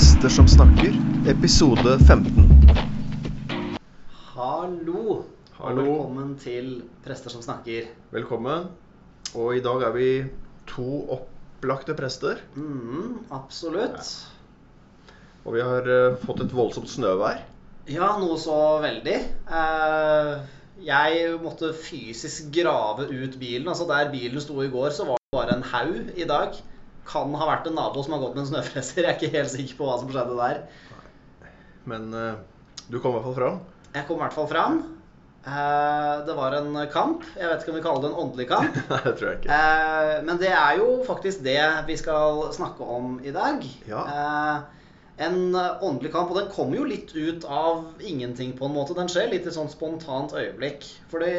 Prester som snakker, episode 15. Hallo, Hallo. velkommen til Prester som snakker. Velkommen. Og i dag er vi to opplagte prester. Mm, absolutt. Og vi har eh, fått et voldsomt snøvær. Ja, noe så veldig. Eh, jeg måtte fysisk grave ut bilen. Altså Der bilen sto i går, så var det bare en haug i dag. Kan ha vært en nabo som har gått med en snøfreser. Jeg er ikke helt sikker på hva som skjedde der. Men eh, du kom i hvert fall fram. Jeg kom i hvert fall fram. Eh, det var en kamp. Jeg vet ikke om vi kaller det en åndelig kamp. Nei, det tror jeg ikke. Eh, men det er jo faktisk det vi skal snakke om i dag. Ja. Eh, en åndelig kamp, og den kommer jo litt ut av ingenting på en måte. Den skjer litt i sånn spontant øyeblikk. Fordi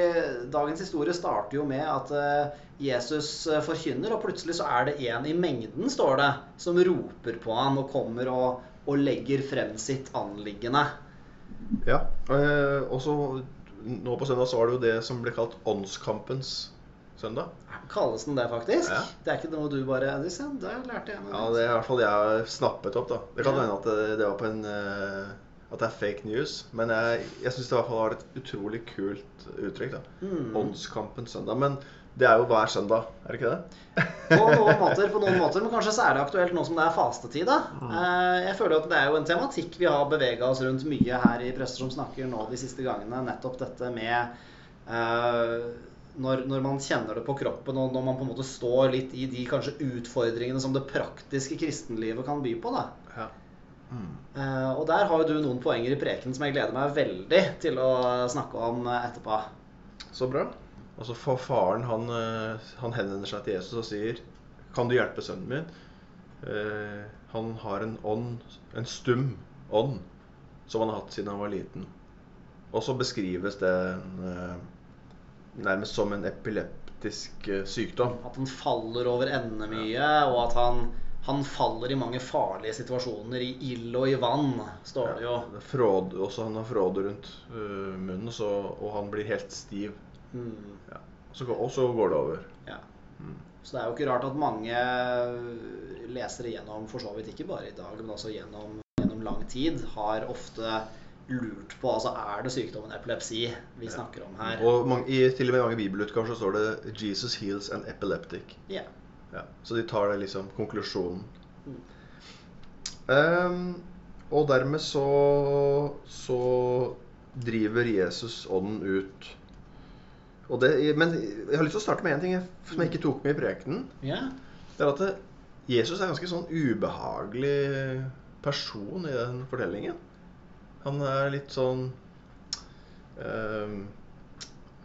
dagens historie starter jo med at eh, Jesus eh, forkynner, og plutselig så er det en i mengden, står det, som roper på han og kommer og, og legger frem sitt anliggende. Ja. eh, Og så nå på søndag så var det jo det som ble kalt åndskampens søndag. Kalles den det, faktisk? Ja. Det er ikke noe du bare Det lærte jeg noe. Ja, det er i hvert fall jeg snappet opp, da. Det kan hende at det, det var på en eh, At det er fake news. Men jeg, jeg syns det i hvert fall var et utrolig kult uttrykk. da Mm. Åndskampen søndag. Men det er jo hver søndag, er det ikke det? På noen måter, på noen måter, men kanskje særlig aktuelt nå som det er fastetid. da. Mm. Jeg føler at det er jo en tematikk vi har bevega oss rundt mye her i Prester som snakker nå de siste gangene. Nettopp dette med eh, når, når man kjenner det på kroppen, og når man på en måte står litt i de kanskje utfordringene som det praktiske kristenlivet kan by på. da. Ja. Mm. Eh, Og der har jo du noen poenger i preken som jeg gleder meg veldig til å snakke om eh, etterpå. Så bra. Altså for Faren han, eh, han henvender seg til Jesus og sier Kan du hjelpe sønnen min? Uh, han har en ånd, en stum ånd, som han har hatt siden han var liten. Og så beskrives det eh, nærmest som en epileptisk eh, sykdom. At han faller over ende mye, og at han, han faller i mange farlige situasjoner. I ild og i vann, står det jo. Fråd, også han har fråde rundt uh, munnen, så, og han blir helt stiv. Mm, Ja. Så, og så går det over. ja. Mm. Så det er jo ikke rart at mange lesere gjennom, for så vidt ikke bare i dag, men også gjennom, gjennom lang tid, har ofte lurt på altså er det sykdommen epilepsi vi snakker om her. Og mange, i til og med mange bibelutgaver så står det 'Jesus heals an epileptic'. Ja. Ja, så de tar det liksom konklusjonen. Mm. Um, og dermed så så driver Jesus ånden ut. Og det, men jeg har lyst til å starte med én ting som jeg ikke tok med i prekenen. Yeah. Det er at det, Jesus er en ganske sånn ubehagelig person i den fortellingen. Han er litt sånn ehm,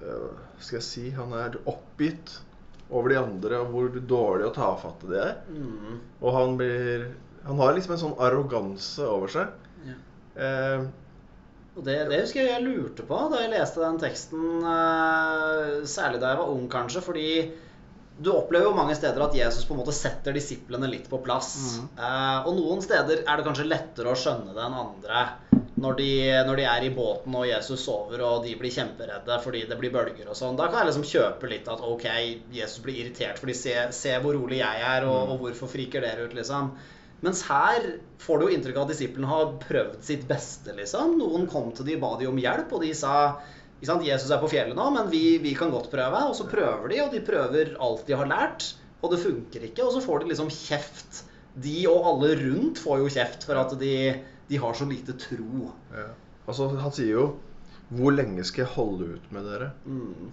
øh, Skal jeg si Han er oppgitt over de andre og hvor dårlig og tafatte de er. Mm, Og han blir Han har liksom en sånn arroganse over seg. ja. Ehm, Og det, det husker jeg jeg lurte på da jeg leste den teksten, eh, særlig da jeg var ung, kanskje. Fordi du opplever jo mange steder at Jesus på en måte setter disiplene litt på plass. Eh, og noen steder er det kanskje lettere å skjønne det enn andre. Når de, når de er i båten og Jesus sover og de blir kjemperedde fordi det blir bølger og sånn. Da kan jeg liksom kjøpe litt at ok, Jesus blir irritert fordi se, se hvor rolig jeg er, og, og hvorfor friker dere ut, liksom. Mens her får du jo inntrykk av at disiplene har prøvd sitt beste, liksom. Noen kom til de ba de om hjelp, og de sa ikke sant, Jesus er på fjellet nå, men vi, vi kan godt prøve. Og så prøver de, og de prøver alt de har lært, og det funker ikke. Og så får de liksom kjeft. De og alle rundt får jo kjeft for at de, de har så lite tro. ja. Altså, han sier jo 'Hvor lenge skal jeg holde ut med dere?' Mm.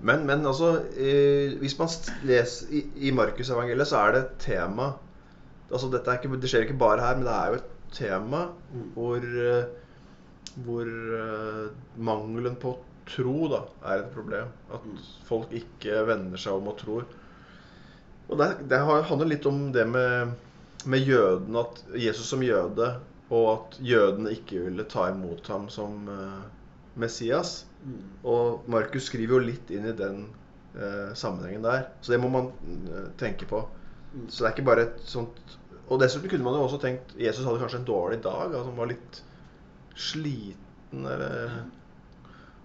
Men, men altså, eh, hvis man leser i, i Markusevangeliet, så er det et tema altså ikke, Det skjer ikke bare her, men det er jo et tema Mm. hvor, eh, hvor eh, mangelen på tro da, er et problem. At Mm. folk ikke vender seg om og tror. Og det, det handler litt om det med, med jødene, at Jesus som jøde, og at jødene ikke ville ta imot ham som uh, Messias. Mm. Og Markus skriver jo litt inn i den uh, sammenhengen der. Så det må man uh, tenke på. Mm. Så det er ikke bare et sånt Og dessuten kunne man jo også tenkt Jesus hadde kanskje en dårlig dag. Altså han var litt sliten eller Han,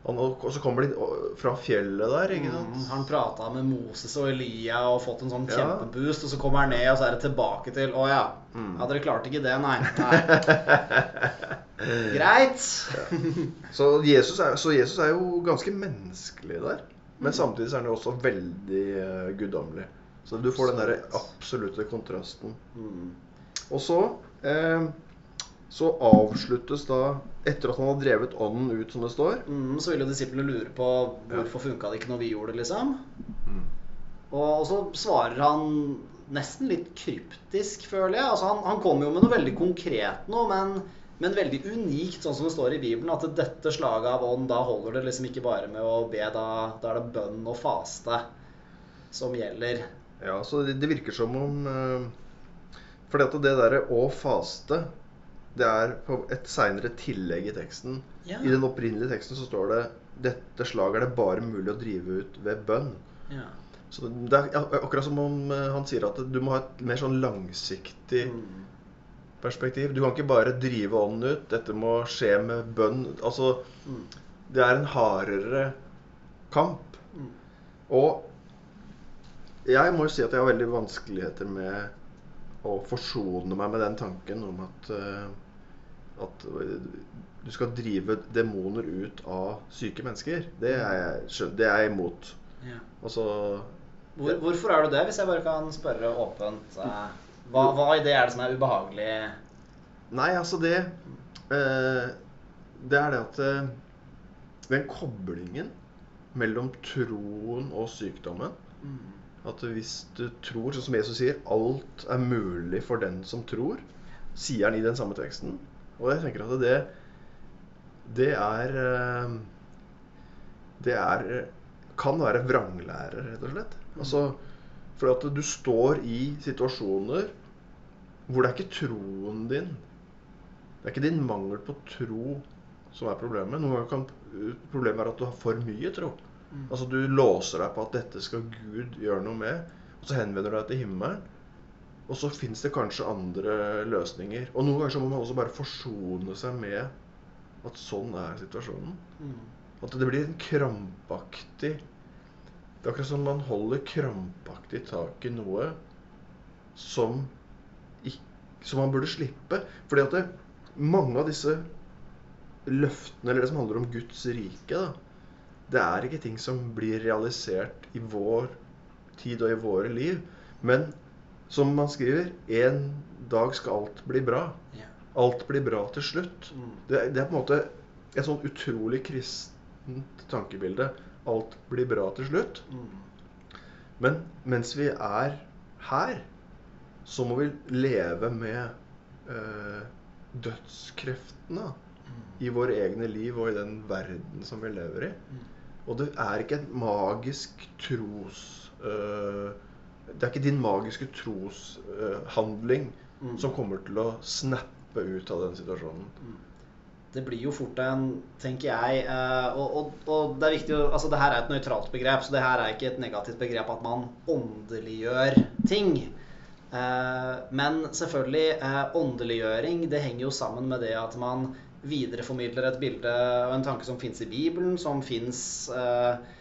og så kommer de fra fjellet der, ikke sant? Mm, han prata med Moses og Elia og fått en sånn Ja. kjempeboost, og så kommer han ned, og så er det tilbake til Å ja. Mm. Ja, dere klarte ikke det, nei. nei. Greit. Så Jesus, er, så Jesus er jo ganske menneskelig der. Mm. Men samtidig så er han jo også veldig uh, guddommelig. Så du får den der absolutte kontrasten. Mm. Og så eh, så avsluttes da Etter at han har drevet ånden ut, som det står Mm, så vil jo disiplene lure på hvorfor funka det ikke når vi gjorde det, liksom. Mm. Og, og så svarer han nesten litt kryptisk, føler jeg. Altså, han, han kommer jo med noe veldig konkret nå, men, men veldig unikt, sånn som det står i Bibelen. At dette slaget av ånd, da holder det liksom ikke bare med å be, da, da er det bønn og faste som gjelder. Ja, så det, det virker som om uh, Fordi at det derre å faste Det er på et seinere tillegg i teksten. Ja. I den opprinnelige teksten så står det dette slaget er det bare mulig å drive ut ved bønn. Ja. Så det er akkurat som om eh, han sier at du må ha et mer sånn langsiktig Mm. perspektiv. Du kan ikke bare drive ånden ut. Dette må skje med bønn. Altså, Mm. det er en hardere kamp. Mm. Og jeg må jo si at jeg har veldig vanskeligheter med å forsone meg med den tanken om at, eh, at du skal drive demoner ut av syke mennesker. Det er jeg, det er jeg imot. Ja. Altså Hvor, hvorfor er du det, hvis jeg bare kan spørre åpent? eh, Hva, hva i det er det som er ubehagelig? Nei, altså det eh, Det er det at eh, Den koblingen mellom troen og sykdommen Mm. At hvis du tror, sånn som Jesus sier, alt er mulig for den som tror, sier han i den samme teksten. Og jeg tenker at det Det er eh, Det er kan være vranglære, rett og slett. Altså, for at du står i situasjoner hvor det er ikke troen din Det er ikke din mangel på tro som er problemet. Noen ganger kan problemet være at du har for mye tro. Mm. Altså Du låser deg på at dette skal Gud gjøre noe med, og så henvender du deg til himmelen. Og så fins det kanskje andre løsninger. Og noen ganger så må man også bare forsone seg med at sånn er situasjonen. Mm. At det blir en krampaktig Det er akkurat som man holder krampaktig tak i noe som, ikke, som man burde slippe. Fordi at det, mange av disse løftene, eller det som handler om Guds rike, da, det er ikke ting som blir realisert i vår tid og i våre liv. Men som man skriver, en dag skal alt bli bra. Ja. Alt blir bra til slutt. Mm. Det, det er på en måte et sånn utrolig kristent tankebilde. Alt blir bra til slutt. Mm. Men mens vi er her, så må vi leve med eh, dødskreftene Mm. i våre egne liv og i den verden som vi lever i. Mm. Og det er ikke et magisk tros... eh, det er ikke din magiske troshandling Mm. som kommer til å snappe ut av den situasjonen. Det blir jo fort en, tenker jeg uh, og, og, og det er viktig å Altså, det her er et nøytralt begrep, så det her er ikke et negativt begrep at man åndeliggjør ting. Uh, men selvfølgelig, eh, åndeliggjøring det henger jo sammen med det at man videreformidler et bilde og en tanke som fins i Bibelen, som fins eh,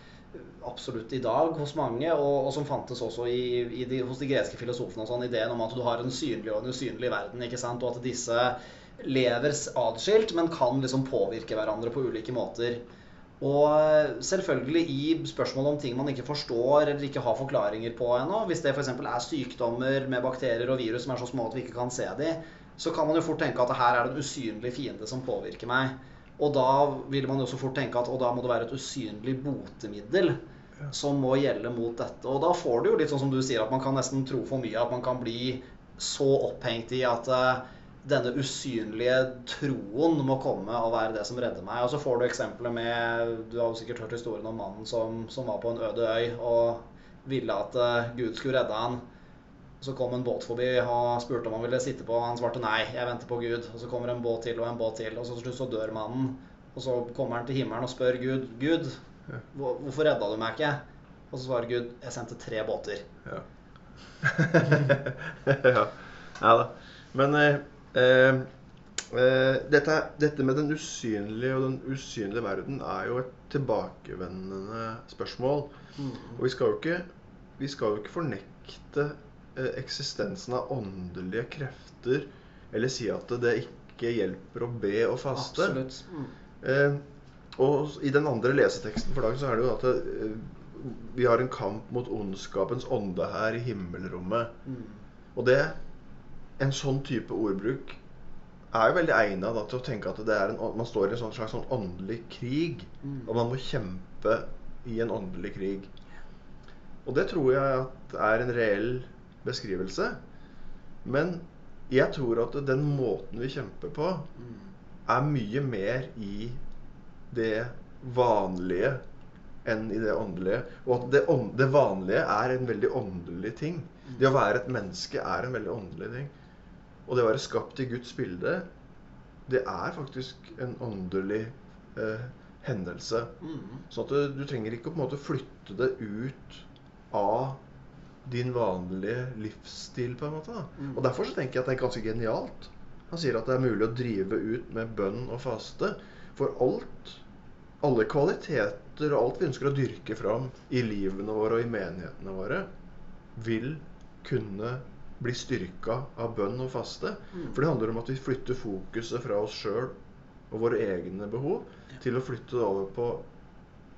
absolutt i dag hos mange, og, og som fantes også i, i de, hos de greske filosofene. og sånn, Ideen om at du har en synlig og en usynlig verden, ikke sant? og at disse lever atskilt, men kan liksom påvirke hverandre på ulike måter. Og selvfølgelig i spørsmål om ting man ikke forstår eller ikke har forklaringer på ennå, hvis det f.eks. er sykdommer med bakterier og virus som er så små at vi ikke kan se dem, så kan man jo fort tenke at her er det en usynlig fiende som påvirker meg. Og da vil man jo så fort tenke at og da må det være et usynlig botemiddel som må gjelde mot dette. Og da får du jo litt sånn som du sier, at man kan nesten tro for mye. At man kan bli så opphengt i at uh, denne usynlige troen må komme og være det som redder meg. Og så får du eksempelet med Du har jo sikkert hørt historien om mannen som, som var på en øde øy og ville at uh, Gud skulle redde han. Så kom en båt forbi og spurte om han ville sitte på. Han svarte nei, jeg venter på Gud. Og så kommer en båt til og en båt til, og så til slutt så dør mannen. Og så kommer han til himmelen og spør Gud Gud, hvorfor redda du meg ikke? Og så svarer Gud jeg sendte tre båter. Ja. ja. ja da. Men eh, eh, Eh, dette, dette med den usynlige og den usynlige verden er jo et tilbakevendende spørsmål. Mm. Og vi skal jo ikke, vi skal jo ikke fornekte eksistensen av åndelige krefter eller si at det ikke hjelper å be og faste. Absolutt. Mm. Eh, og i den andre leseteksten for dagen så er det jo at eh, vi har en kamp mot ondskapens ånde her i himmelrommet. Mm. Og det En sånn type ordbruk er jo veldig egna til å tenke at det en, man står i en sånn slags sånn åndelig krig. Mm. Og man må kjempe i en åndelig krig. Og det tror jeg at er en reell beskrivelse. Men jeg tror at den måten vi kjemper på, Mm. er mye mer i det vanlige enn i det åndelige. Og at det, det vanlige er en veldig åndelig ting. Det å være et menneske er en veldig åndelig ting. Og det å være skapt i Guds bilde, det er faktisk en åndelig eh, hendelse. Mm. Så at du, du trenger ikke å på en måte flytte det ut av din vanlige livsstil, på en måte. da. Mm. Og Derfor så tenker jeg at det er ganske genialt. Han sier at det er mulig å drive ut med bønn og faste. For alt, alle kvaliteter og alt vi ønsker å dyrke fram i livene våre og i menighetene våre, vil kunne bli styrka av bønn og faste. Mm. For det handler om at vi flytter fokuset fra oss sjøl og våre egne behov til å flytte det over på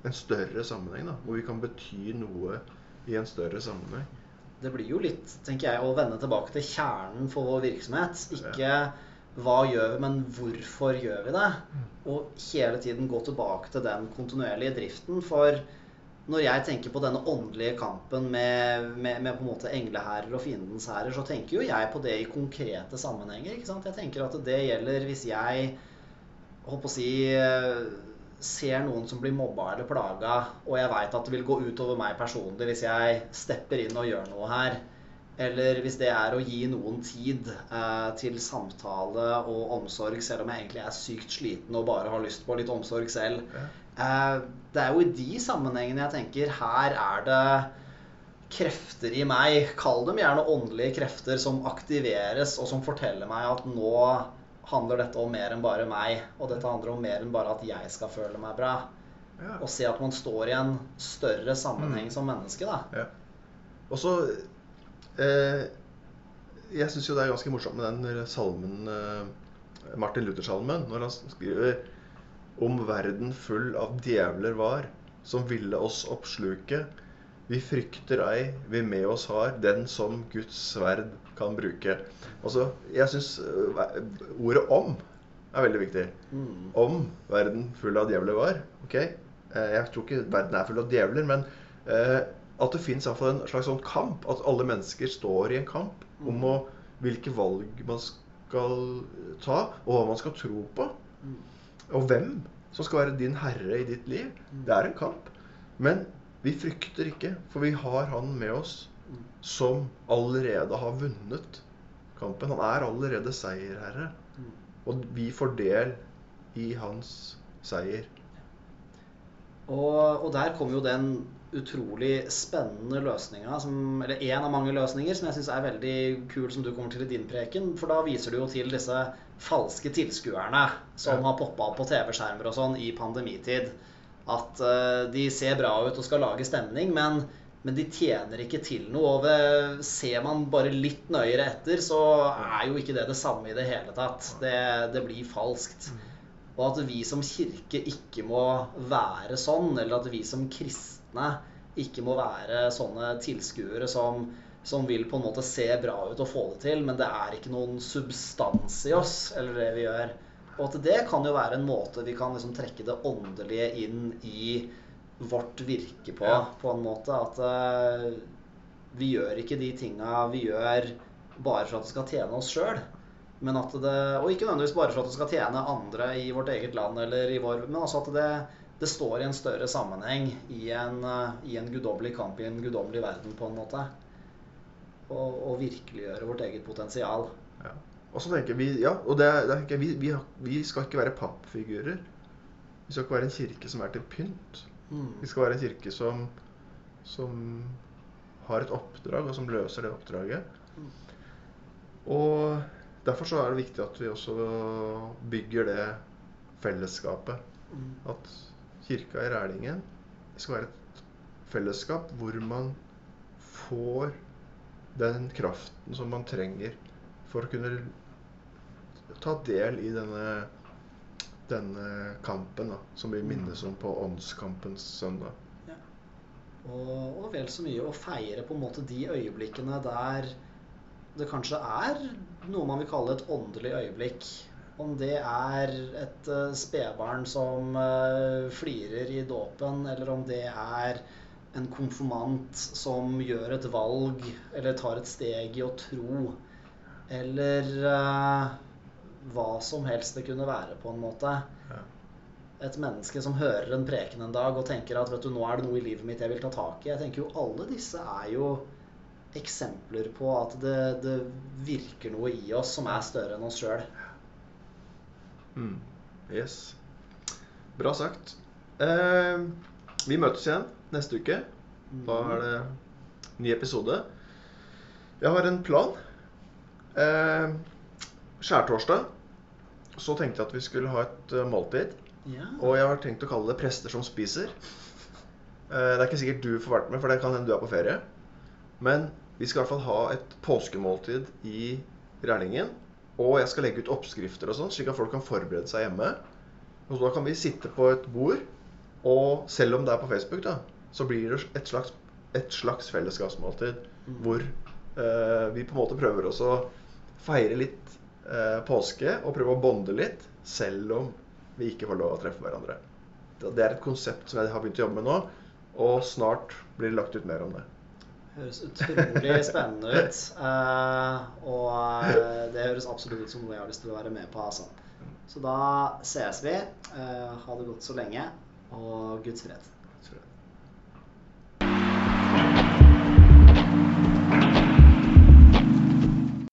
en større sammenheng. da, Hvor vi kan bety noe i en større sammenheng. Det blir jo litt, tenker jeg, å vende tilbake til kjernen for vår virksomhet. Ikke hva gjør vi, men hvorfor gjør vi det? Og hele tiden gå tilbake til den kontinuerlige driften. For når jeg tenker på denne åndelige kampen med, med, med på en måte engleherrer og fiendens herrer, så tenker jo jeg på det i konkrete sammenhenger. Jeg tenker at det gjelder hvis jeg på å si ser noen som blir mobba eller plaga, og jeg veit at det vil gå utover meg personlig hvis jeg stepper inn og gjør noe her. Eller hvis det er å gi noen tid eh, til samtale og omsorg, selv om jeg egentlig er sykt sliten og bare har lyst på litt omsorg selv. Eh, det er jo i de sammenhengene jeg tenker her er det krefter i meg, kall dem gjerne åndelige krefter, som aktiveres, og som forteller meg at nå handler dette om mer enn bare meg. Og dette handler om mer enn bare at jeg skal føle meg bra. Ja. Og se at man står i en større sammenheng Mm. som menneske, da. Ja. Og så eh, Jeg syns jo det er ganske morsomt med den salmen eh, Martin Luther-salmen, når han skriver om verden full av djevler var, som ville oss oppsluke. Vi frykter ei, vi med oss har, den som Guds sverd kan bruke. Altså, jeg syns ordet 'om' er veldig viktig. Mm. Om verden full av djevler var. ok? Eh, Jeg tror ikke verden er full av djevler, men eh, at det fins en slags sånn kamp. At alle mennesker står i en kamp om å, hvilke valg man skal ta, og hva man skal tro på. Mm. Og hvem som skal være din herre i ditt liv. Det er en kamp. Men vi frykter ikke, for vi har han med oss som allerede har vunnet kampen. Han er allerede seierherre. Og vi får del i hans seier. Og, og der kommer jo den utrolig spennende løsninga, eller én av mange løsninger, som jeg syns er veldig kul, som du kommer til i din preken. For da viser du jo til disse falske tilskuerne som Ja. har poppa opp på TV-skjermer og sånn i pandemitid. At eh, de ser bra ut og skal lage stemning, men, men de tjener ikke til noe. Og det, ser man bare litt nøyere etter, så er jo ikke det det samme i det hele tatt. Det, det blir falskt. Og at vi som kirke ikke må være sånn, eller at vi som kristne ikke må være sånne tilskuere som, som vil på en måte se bra ut og få det til, men det er ikke noen substans i oss, eller det vi gjør. Og at det kan jo være en måte vi kan liksom trekke det åndelige inn i vårt virke på, Ja. på en måte. At uh, vi gjør ikke de tinga vi gjør bare for at det skal tjene oss sjøl. Men at det, og ikke nødvendigvis bare for at det skal tjene andre i vårt eget land, eller i vår, men altså at det, det står i en større sammenheng, i en, uh, i en guddommelig kamp, i en guddommelig verden, på en måte. Og, og virkeliggjøre vårt eget potensial. Ja. Og så tenker vi, ja, og det, det er ikke, vi, vi, har- vi skal ikke være pappfigurer. Vi skal ikke være en kirke som er til pynt. Mm. Vi skal være en kirke som, som har et oppdrag, og som løser det oppdraget. Mm. Og derfor så er det viktig at vi også bygger det fellesskapet. Mm. At kirka i Rælingen skal være et fellesskap hvor man får den kraften som man trenger for å kunne ta del i denne, denne kampen da, som vi minnes om på åndskampens søndag. Og, og vel så mye å feire på en måte de øyeblikkene der det kanskje er noe man vil kalle et åndelig øyeblikk. Om det er et uh, spedbarn som uh, flirer i dåpen, eller om det er en konfirmant som gjør et valg eller tar et steg i å tro, eller uh, hva som helst det kunne være, på en måte. Ja. Et menneske som hører en preken en dag og tenker at vet du, nå er det noe i livet mitt jeg vil ta tak i. Jeg tenker jo Alle disse er jo eksempler på at det, det virker noe i oss som er større enn oss sjøl. Mm. Yes. Bra sagt. Eh, vi møtes igjen neste uke. Da er det ny episode. Jeg har en plan. Eh, skjærtorsdag så tenkte jeg at vi skulle ha et uh, måltid. Ja. Og jeg har tenkt å kalle det 'Prester som spiser'. Eh, det er ikke sikkert du får vært med, for det kan hende du er på ferie. Men vi skal i hvert fall ha et påskemåltid i Rælingen. Og jeg skal legge ut oppskrifter og sånn, slik at folk kan forberede seg hjemme. Og da kan vi sitte på et bord, og selv om det er på Facebook, da, så blir det et slags, et slags fellesskapsmåltid Mm. hvor eh, vi på en måte prøver også å feire litt eh, påske og prøve å bonde litt, selv om vi ikke får lov å treffe hverandre. Det er et konsept som jeg har begynt å jobbe med nå, og snart blir det lagt ut mer om det. Høres utrolig spennende ut. eh, og eh, det høres absolutt ut som noe jeg har lyst til å være med på. Altså. Så da ses vi. Eh, ha det godt så lenge, og Guds fred. Så